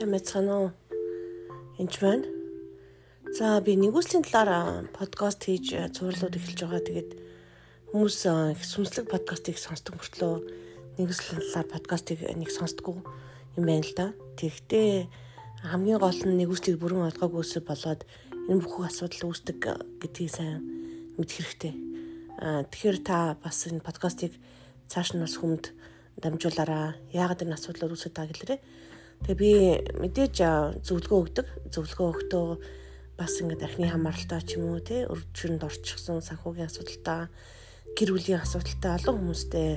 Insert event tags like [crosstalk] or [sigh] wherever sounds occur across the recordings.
Сайн байцгаана уу? Энд байна. За би нэгүслийн талаар подкаст хийж цувралууд эхэлж байгаа. Тэгээд хүмүүс их сүнслэг подкастыг сонсдог мөртлөө нэгүслийн талаар подкастыг нэг сонсдоггүй юм байна л да. Тэгэхдээ хамгийн гол нь нэгүслийг бүрэн олгоогүйсээ болоод энэ бүх асуудал үүсдэг гэдгийг сайн мэдэх хэрэгтэй. Аа тэгэхээр та бас энэ подкастыг цааш нь бас хүнд дамжуулаараа яагаад энэ асуудлууд үүсэж байгаа гэлээрээ Тэгээ би мэдээж зөвлөгөө өгдөг. Зөвлөгөө өгдөө бас ингээд архины хамааралтай ч юм уу те өрчөнд орчихсон санхүүгийн асуудалтай гэр бүлийн асуудалтай олон хүмүүстэй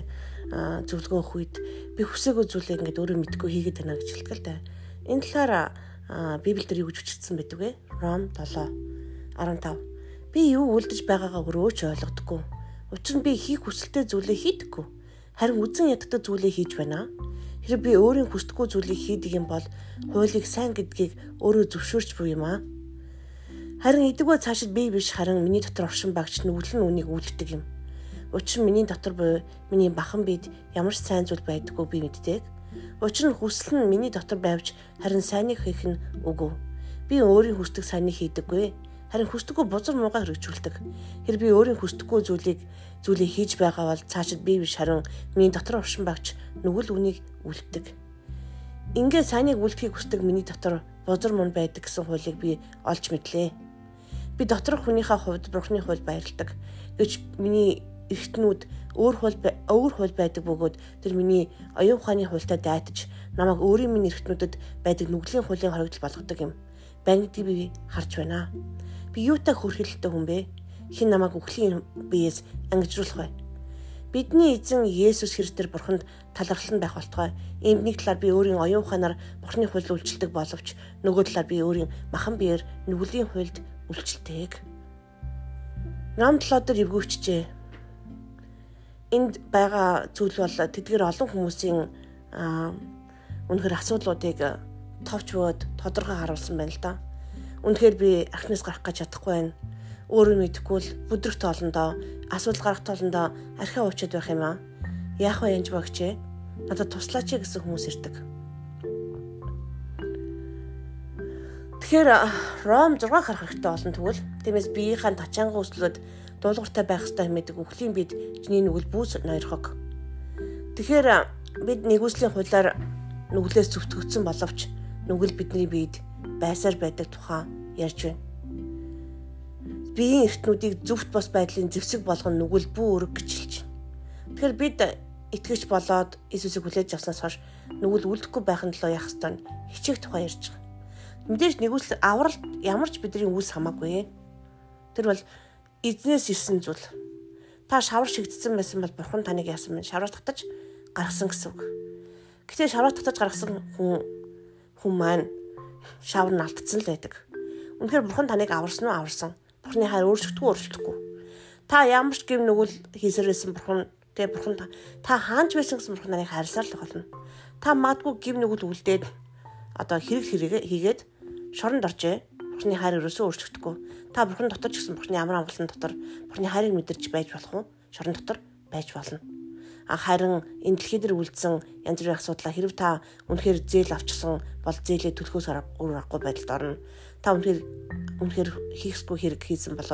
зөвлөгөө өгөх үед би хүсээгүй зүйлээ ингээд өөрөө мэдгүй хийгээд байна гэж хэлдэг л да. Энэ талаар Библиэл дээр юу гэж хүчилсэн байдаг вэ? Ром 7 15. Би юу үлдэж байгаагаа өөрөө ч ойлгодоггүй. Учир нь би хийх хүсэлтэй зүйлээ хийдэггүй. Харин үзэн яддаг зүйлээ хийж байна. Хэрэг би өөрийн хүсдэггүй зүйлийг хийдэг юм бол хуулийг сайн гэдгийг өөрөө зөвшөөрч буй юм аа. Харин эдгөө цаашид би биш харин миний дотор оршин багч нүгэл нь үнийг үлддэг юм. Учир нь миний дотор буй миний бахан бид ямар ч сайн зүйл байдаггүй би мэддэг. Учир нь хүсэл нь миний дотор байвч харин сайныг хийх нь үгүй. Би өөрийн хүсдэг сайныг хийдэггүй харин хүсдэггүй бузар муугаа хэрэгжүүлдэг. Тэр би өөрийн хүсдэггүй зүйлийг зүйлийг хийж байгаа бол цаашид би биш харин миний дотор оршин багч нүгэл үнийг үлддэг. Ингээд сайныг үлдэхийг хүсдэг миний дотор бузар мун байдаг гэсэн хуулийг би олж мэдлээ. Би доторх хүнийхээ хувьд бурхны хууль баярладаг. Гэвч миний эргэтнүүд өөр хууль өөр хууль байдаг бөгөөд тэр миний оюун ухааны хуультай дайтаж намайг өөрийн минь эргэтнүүдэд байдаг нүглийн хуулийн хоригдол болгодог юм. Бангдгийг би харж байна. Би юутай хөрхөлтэй хүн бэ? Хин намайг үхлийн биеэс ангижруулах вэ? Бидний эзэн Есүс Христээр бурханд талархал нь байх болтугай. Иймд нэг талаар би өөрийн оюун ухаанаар бурхны хууль үйлчилдэг боловч нөгөө талаар би өөрийн махан биеэр нүглийн хуульд үйлчилтэйг. Ном толоо дээр эвгүүчжээ. Энд байгаа зүйл бол тэдгээр олон хүмүүсийн үнэхэр асуудлуудыг товч бод тодорхой харуулсан байна л да. Үнэхээр би архинаас гарах гэж чадахгүй байна. Өөрөө мэдэхгүй л бүдрэх тоолондоо асуудал гарах тоолондоо архиа уучаад байх юм аа. Яах вэ янж багчээ? Надад туслаач гэсэн хүмүүс ирдэг. Тэгэхээр Ром 6 харах хэрэгтэй олон тэгвэл тиймээс биеийнхээ тачаангаа өслөөд дуулууртай байх хэрэгтэй хэмэдэг үхлийн бид чиний нүгэл бүүс ноёрхог. Тэгэхээр бид нэгүслийн хуулиар нүглээс зүвтгөгдсөн боловч нүгэл бидний биед байсаар байдаг тухай ярьж байна. Биеийн эртнүүдийг зөвхт бос байдлын зэвсэг болгон нүгэл бүү өрг гिचэлж байна. Тэгэхээр бид итгэж болоод Иесусыг хүлээж авснаас хойш нүгэл үлдэхгүй байхын төлөө яах ёстой нь хичээх тухай ярьж байгаа. Мэдээж нэгүсэл авралт ямар ч бидний үс хамаагүй. Тэр бол эзнээс ирсэн зүйл. Та шавар шигдсэн байсан бол бурхан таныг яасан бэ? Шавар татаж гаргасан гэсэн үг. Гэтэ шавар татаж гаргасан хүн хүн маань шавар нь алдсан л байдаг. Үнэхээр бурхан таныг аварсан уу аварсан. Бурханы хайр өөрчлөгдөхгүй өөрчлөхгүй. Та ямар ч гэм нүгэл хийсэрсэн бурхан тэгээ бурхан та хаанч байсан гэсэн бурхан таныг хайрласаар л болно. Та магадгүй гэм нүгэл үлдээд одоо хэрэг хэрэг хийгээд шоронд оржээ. Бурханы хайр өрөөсөө өөрчлөгдөхгүй. Та бурхан дотор ч гэсэн бурханы амар амгалан дотор бурханы хайрыг мэдэрч байж болох уу? Шорон дотор байж болно харин энэ дэлхий дээр үлдсэн янз бүрийн асуудлаа хэрв та үнэхээр зээл авчихсан бол зээлээ төлөхөөс өөр аргагүй байдалд орно. Та үнэхээр үнэхээр хийхсгүй хэрэг хийсэн бол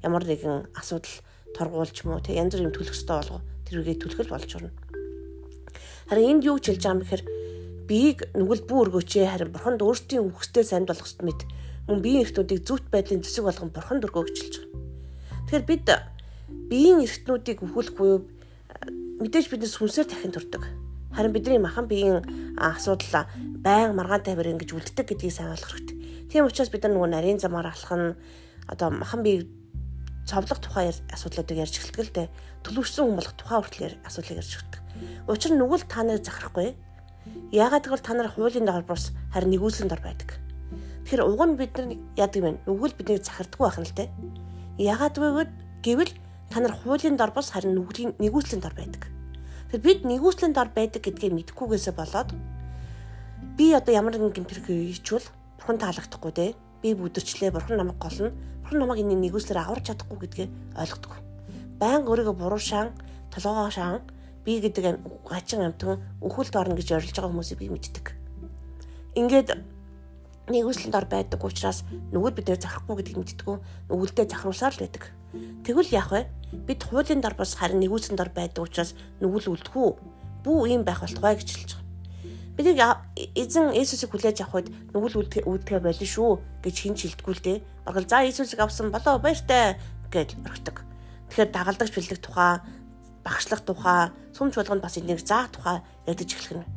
ямар нэгэн асуудал торгуулж муу тэг янз бүрийн төлөх ёстой болго тэрүүгээ төлөхөл болж орно. Харин энд юу хэлж байгаа юм гэхээр биеийг нүгэл бүү өргөөч харин бурханд өөртөө үхстэй санд болгох мэт мөн биеийн эрхтнүүдийг зүвт байдлын зэвсэг болгон бурханд өргөө гэж хэлж байгаа. Тэгэхээр бид биеийн эрхтнүүдийг өхүүлэх буюу мэдээж биднес сүнсээр дахин төрдөг. Харин бидний махан биеийн асуудал байн маргаан тавир ингэж үлддэг гэдгийг сайн ойлгох хэрэгтэй. Тийм учраас бид нар нөгөө нарийн замаар алах нь одоо махан бие цовлох тухай асуудлуудыг ярьж эхэлдэг л дээ. Төлөвшсөн хүн болох тухай хүртэл асуудлыг ярьж эхэлдэг. Учир нь нүгэл та нарыг захарахгүй. Яагаад гэвэл та нар хуулийн дагавар бус харин нэгүүлсэн дор байдаг. Тэгэхээр уг нь бид нар яадаг вэ? Нүгэл биднийг захарддаг байх нь л дээ. Яагаад гэвэл та нар хуулийн дор бус харин нүглийн нэгүслийн дор байдаг. Тэгэхээр бид нэгүслийн дор байдаг гэдгийг мэдхгүйгээсээ болоод би одоо ямар нэгэн гэмтэрхий хийчвэл бурхан таалагдахгүй те. Би бүдэрчлээ бурхан намайг голно. Бурхан намайг энэ нэгүслээр аварч чадахгүй гэдгээ ойлгодог. Баян өөрийгөө буруу шаан, толгоо шаан би гэдэг хачин амтан өхөлд орно гэж орилж байгаа хүмүүсийг би мэддэг. ингээд нэгүслэнд ор байдаг учраас нүгэл бид нэр захахгүй гэдгийг мэдтгүү нүгэлдээ захруулсаар л байдаг. Тэгвэл яах вэ? Бид хуулийн дор бас харин нэгүслэнд ор байдаг учраас нүгэл үлдэхүү. Бүү ийм байх болтугай гэж хэлж байгаа. Бидний эзэн Иесусыг хүлээж авах үед нүгэл үлдэхэ болно шүү гэж хин шилдэггүй л дээ. Баргал за Иесусыг авсан болоо баяртай гэж орхидог. Тэгэхээр дагалдагч бэлдэх тухай, багшлах тухай, сүмж болгонд бас энийг заах тухай ярьдаж эхлэх нь.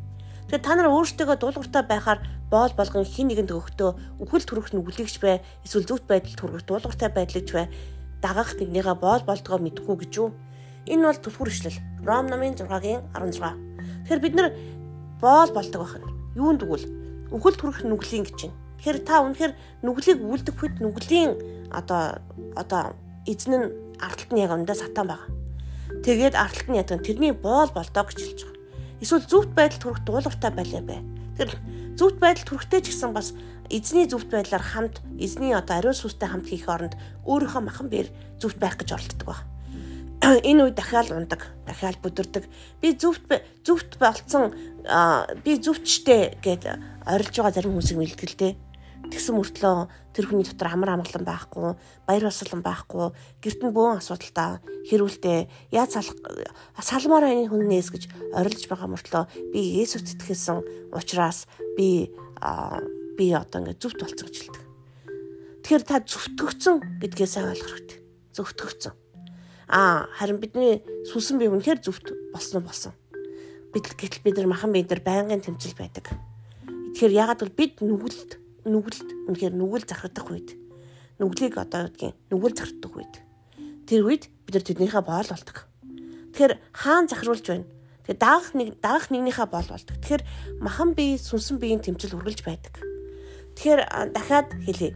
Тэгэхээр та нар өөрсдөө дуулууртай байхаар боол болгон хин нэгэнд өгөхдөө үхэл төрөх нүглэгч бай эсвэл зөвхт байдалд хүргэх дуулууртай байдлаж бай. Дагах нэгнийгээ боол болдгоо мэдгүй гэж юу? Энэ бол түлхүүр ишлэл. Ром намын 6-гийн 16 тэгэхээр бид нар боол болдог байх нь юунд тэгвэл үхэл төрөх нүглийн гэж байна тэгэхээр та үнэхээр нүглийг үлдэх үед нүглийн одоо одоо эзэн нь ардталт нь яг өндөө сатан байгаа. Тэгээд ардталт нь ятан тэрний боол болдоо гэж хэлж байгаа эсвэл зөвхт байдалд хүрэх дуулууртай байлаа бай тэр зөвхт байдал төрөхтэй ч гэсэн бас эзний зөвхт байдлаар хамт эзний одоо ариун сүстэй хамт хийх оронд өөрийнхөө махан биер зөвхт байх гэж оролддог баг. [clears throat] Энэ үед дахиад ундаг, дахиад бүдэрдэг. Би зөвхт зөвхт болцсон би зөвчтэй гэд орилж байгаа зарим хүмүүсийг мэдгэлтэй. Тэгсэн мөртлөө тэр хүний дотор амар амгалан байхгүй, баяр баясгалан байхгүй, гэрт нь бөөн асуудалтай хэрүүлтэй яаж салмаар энэ хүннээс гэж орилж байгаа мөртлөө би Есүс итгэсэн учраас би би одоо ингээд зүвт болцсон гэж хэлдэг. Тэгэхээр та зүвтгөгцөн гэдгээ сайн ойлгох хэрэгтэй. Зүвтгөгцөн. Аа харин бидний сүнсэн бие үнэхээр зүвт болсон болсон. Бид гэтэл бид нар махан бид нар байнгын тэмцэл байдаг. Тэгэхээр ягаад бол бид нүгэлт нүгэлд үнэхээр нүгэл зархадах үед нүглийг одоо гэдгийг нүгэл зархадах үед тэр үед бид нар тэднийхээ боол болдог. Тэгэхээр хаан захируулж байна. Тэгэхээр даах нэг даах нэгнийхээ боол болдог. Тэгэхээр махан бие сүнсэн биеийн тэмцэл үргэлж байдаг. Тэгэхээр дахиад хэлье.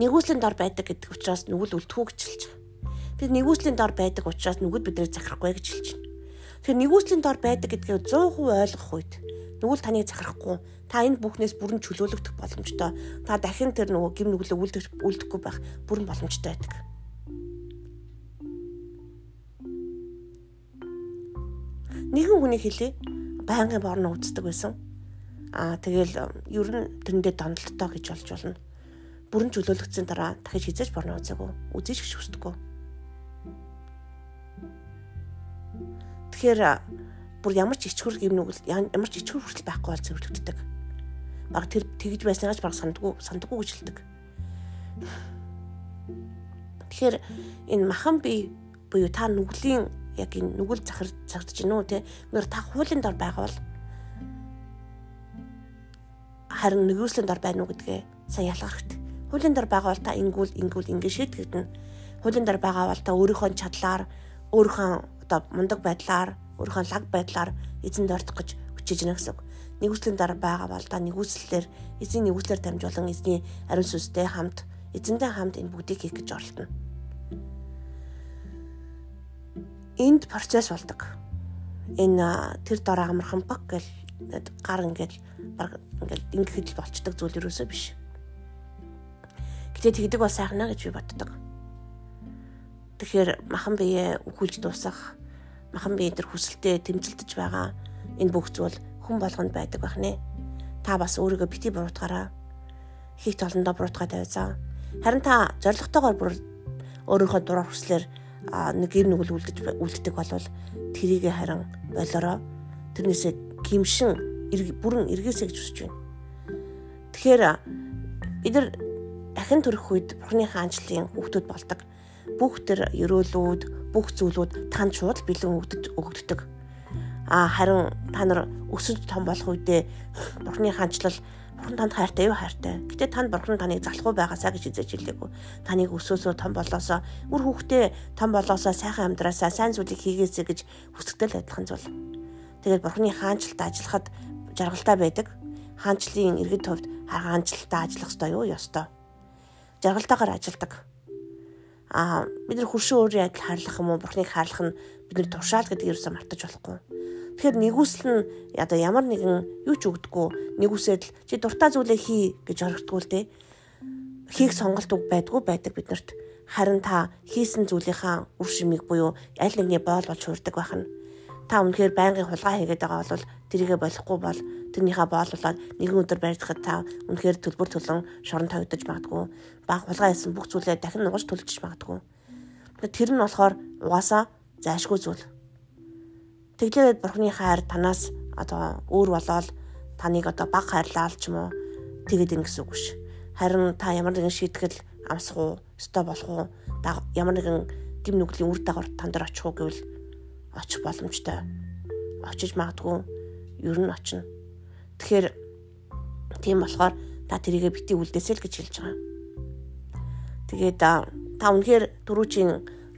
Нэгүслийн дор байдаг гэдэг учраас нүгэл үлдэхүү гэж хэлж байгаа. Бид нэгүслийн дор байдаг учраас нүгэл биднийг захирахгүй гэж хэлж байна. Тэгэхээр нэгүслийн дор байдаг гэдгийг 100% ойлгох үед нүгэл таныг захирахгүй та энэ бүхнээс бүрэн чөлөөлөгдөх боломжтой. Та дахин тэр нөгөө гим нүглээ үлдэх үлдэхгүй байх бүрэн боломжтой байдаг. Нэгэн хүний хэлээ байнгын борно үздэг байсан. Аа тэгэл ер нь тэрэндээ донолттой гэж болж болно. Бүрэн чөлөөлөгдсөн дараа дахиж хизээж борно үзээгүй. Үзэж гэж хүсдэггүй. Тэгэхээр бүр ямар ч ичхүр гим нүгэл ямар ч ичхүр хүртэл байхгүй бол зөвлөгддөг баг тэр тэгж байснаас баг сандгүй сандгүй гэж хэлдэг. Тэгэхээр энэ махан бие буюу та нүглийн яг энэ нүгэл захар цагтж гинүү те мөр та хуулийн дор байгаа бол харин нэгүслийн дор байна уу гэдгээ сайн ялгах хэрэгтэй. Хуулийн дор байгаа бол та ингүүл ингүүл ингэ шийтгэдэн. Хуулийн дор байгаа бол та өөрийнхөө чадлаар өөрийнхөө одоо мундаг байдлаар өөрийнхөө лаг байдлаар эзэнд ойртох гэж хүчээж гэнэ гэсэн үг нэгүслийн дараа байгаа бол та нэгүслэлээр эзний нэгүслэр дамжуулан эзний ариун сүнстэй хамт эзэнтэй хамт энэ бүгдийг хийх гэж оролдоно. Энд процесс болдог. Энэ тэр дор амархан баг гэл гар ингээл баг ингээл ингэхэд л болчдөг зүйл ерөөсөө биш. Гэтэ тэгдэг бас сайхна гэж би боддог. Тэгэхээр махан бие үхүүлж дуусах, махан бие тэр хүсэлтэд тэмцэлдэж байгаа энэ бүх зүйл хүн болгонд байдаг байх нэ. Та бас өөрийгөө бити буруутгаараа. Хийх толондоо буруутгаа тавьсан. Харин та зоригтойгоор бүр өөрийнхөө дураар хүслээр нэг гэр нүгэл үлдэж үлддэг болвол тэрийг харин болороо тэрнээсээ гимшин бүрэн эргээсэй гэж хүсэж байна. Тэгэхээр бид нар дахин төрөх үед Бурхны хаанчлалын хүүхдүүд болдог. Бүх тэр ерөөлүүд, бүх зүйлүүд танд шууд бэлэн өгөгддөг А харин та нар өсөж том болох үедээ Бурхны хаанчлал Бурхан танд хайртай юу хайртай. Гэтэ танд Бурхан таныг залахгүй байгаасаа гэж эзэж хэлээгүй. Таныг өсөөсөө том болоосоо үр хүүхдээ том болоосоо сайхан амьдраасаа сайн зүйлийг хийгээсэй гэж хүсэгдэл адилхан зүйл. Тэгээд Бурхны хаанчлалд ажиллахад жаргалтай байдаг. Хаанчлалын иргэд төвд хаанчлалтаа ажиллах ёстой юу? Ёстой. Жаргалтайгаар ажилдаг. Аа бид нар хуршин өөрийн адил хаарлах юм уу? Бурхныг хаарлах нь бидний туршаал гэдэг ерөөсөө мартаж болохгүй Тэгэхээр нэгүсэл нь одоо ямар нэгэн юу ч өгдөггүй нэгүсээд л чи дуртай зүйлээ хий гэж орогдгүй л дээ. Хийх сонголт үг байдгүй байдаг биднэрт. Харин та хийсэн зүйлийнхаа үр шимийг буюу аль нэгний боол болж хуурдаг байх нь. та үнэхээр байнгын хулгай хийгээд байгаа бол тэрийгэ болохгүй бол тэрнийхээ боолуулаад нэгэн өдөр барьдахад та үнэхээр төлбөр төлөн шорон тавигдаж магадгүй. Баг хулгай хийсэн бүх зүйлээ дахин нугаж төлж магадгүй. Тэр нь болохоор угаасаа зайшгүй зүйл. Тэглээд бурхны хайр танаас одоо өөр болоод таныг одоо баг хайрлаа ч юм уу тэгээд ин гэсэн үг биш. Харин та ямар нэгэн шийтгэл амсах уу, өстой болох уу, ямар нэгэн гим нүглийн үр дагавар тань дээр очих уу гэвэл очих боломжтой. Очиж магадгүй ер нь очино. Тэгэхээр тийм болохоор та тэрийгэ бити үлдээсэй л гэж хэлж байгаа. Тэгээд та үнэхээр түрүүчийн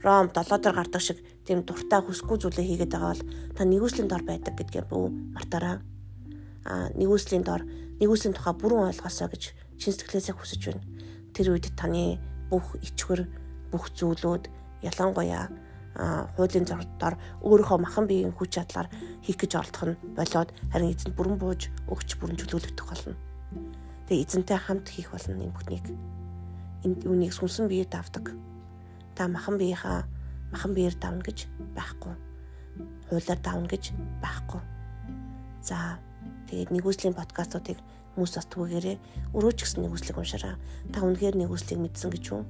Ром 7 дор гардаг шиг тийм дуртай хүсгүй зүйлээ хийгээд байгаа бол та нэгүслийн дор байдаг гэдгээр бүү мартаараа. А нэгүслийн дор нэгүслийн тухай бүрэн ойлгосоо гэж чин сэтгэлээсээ хүсэж байна. Тэр үед таны бүх ичгэр бүх зүйлүүд ялангуяа хуулийн зорилтоор өөрийнхөө махан биеийн хүч чадлаар хийх гэж оролдох нь болоод харин эзэнд бүрэн бууж өгч бүрэн чөлөөлөгдөх болно. Тэгээ эзэнтэй хамт хийх болно энэ бүхнийг. Энд үүнийг сүнсэн бие давдаг. Та махан биеийнхаа махан биеэр давна гэж байхгүй. Хуулиар давна гэж байхгүй. За тэгээд нэгүслийн подкастуудыг хүмүүс бас түгээгээрээ өрөөч гэсэн нэгүслийг уншаараа. Та үнэхээр нэгүслийг мэдсэн гэж үү?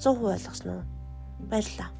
100% ойлгосноо? Баярлалаа.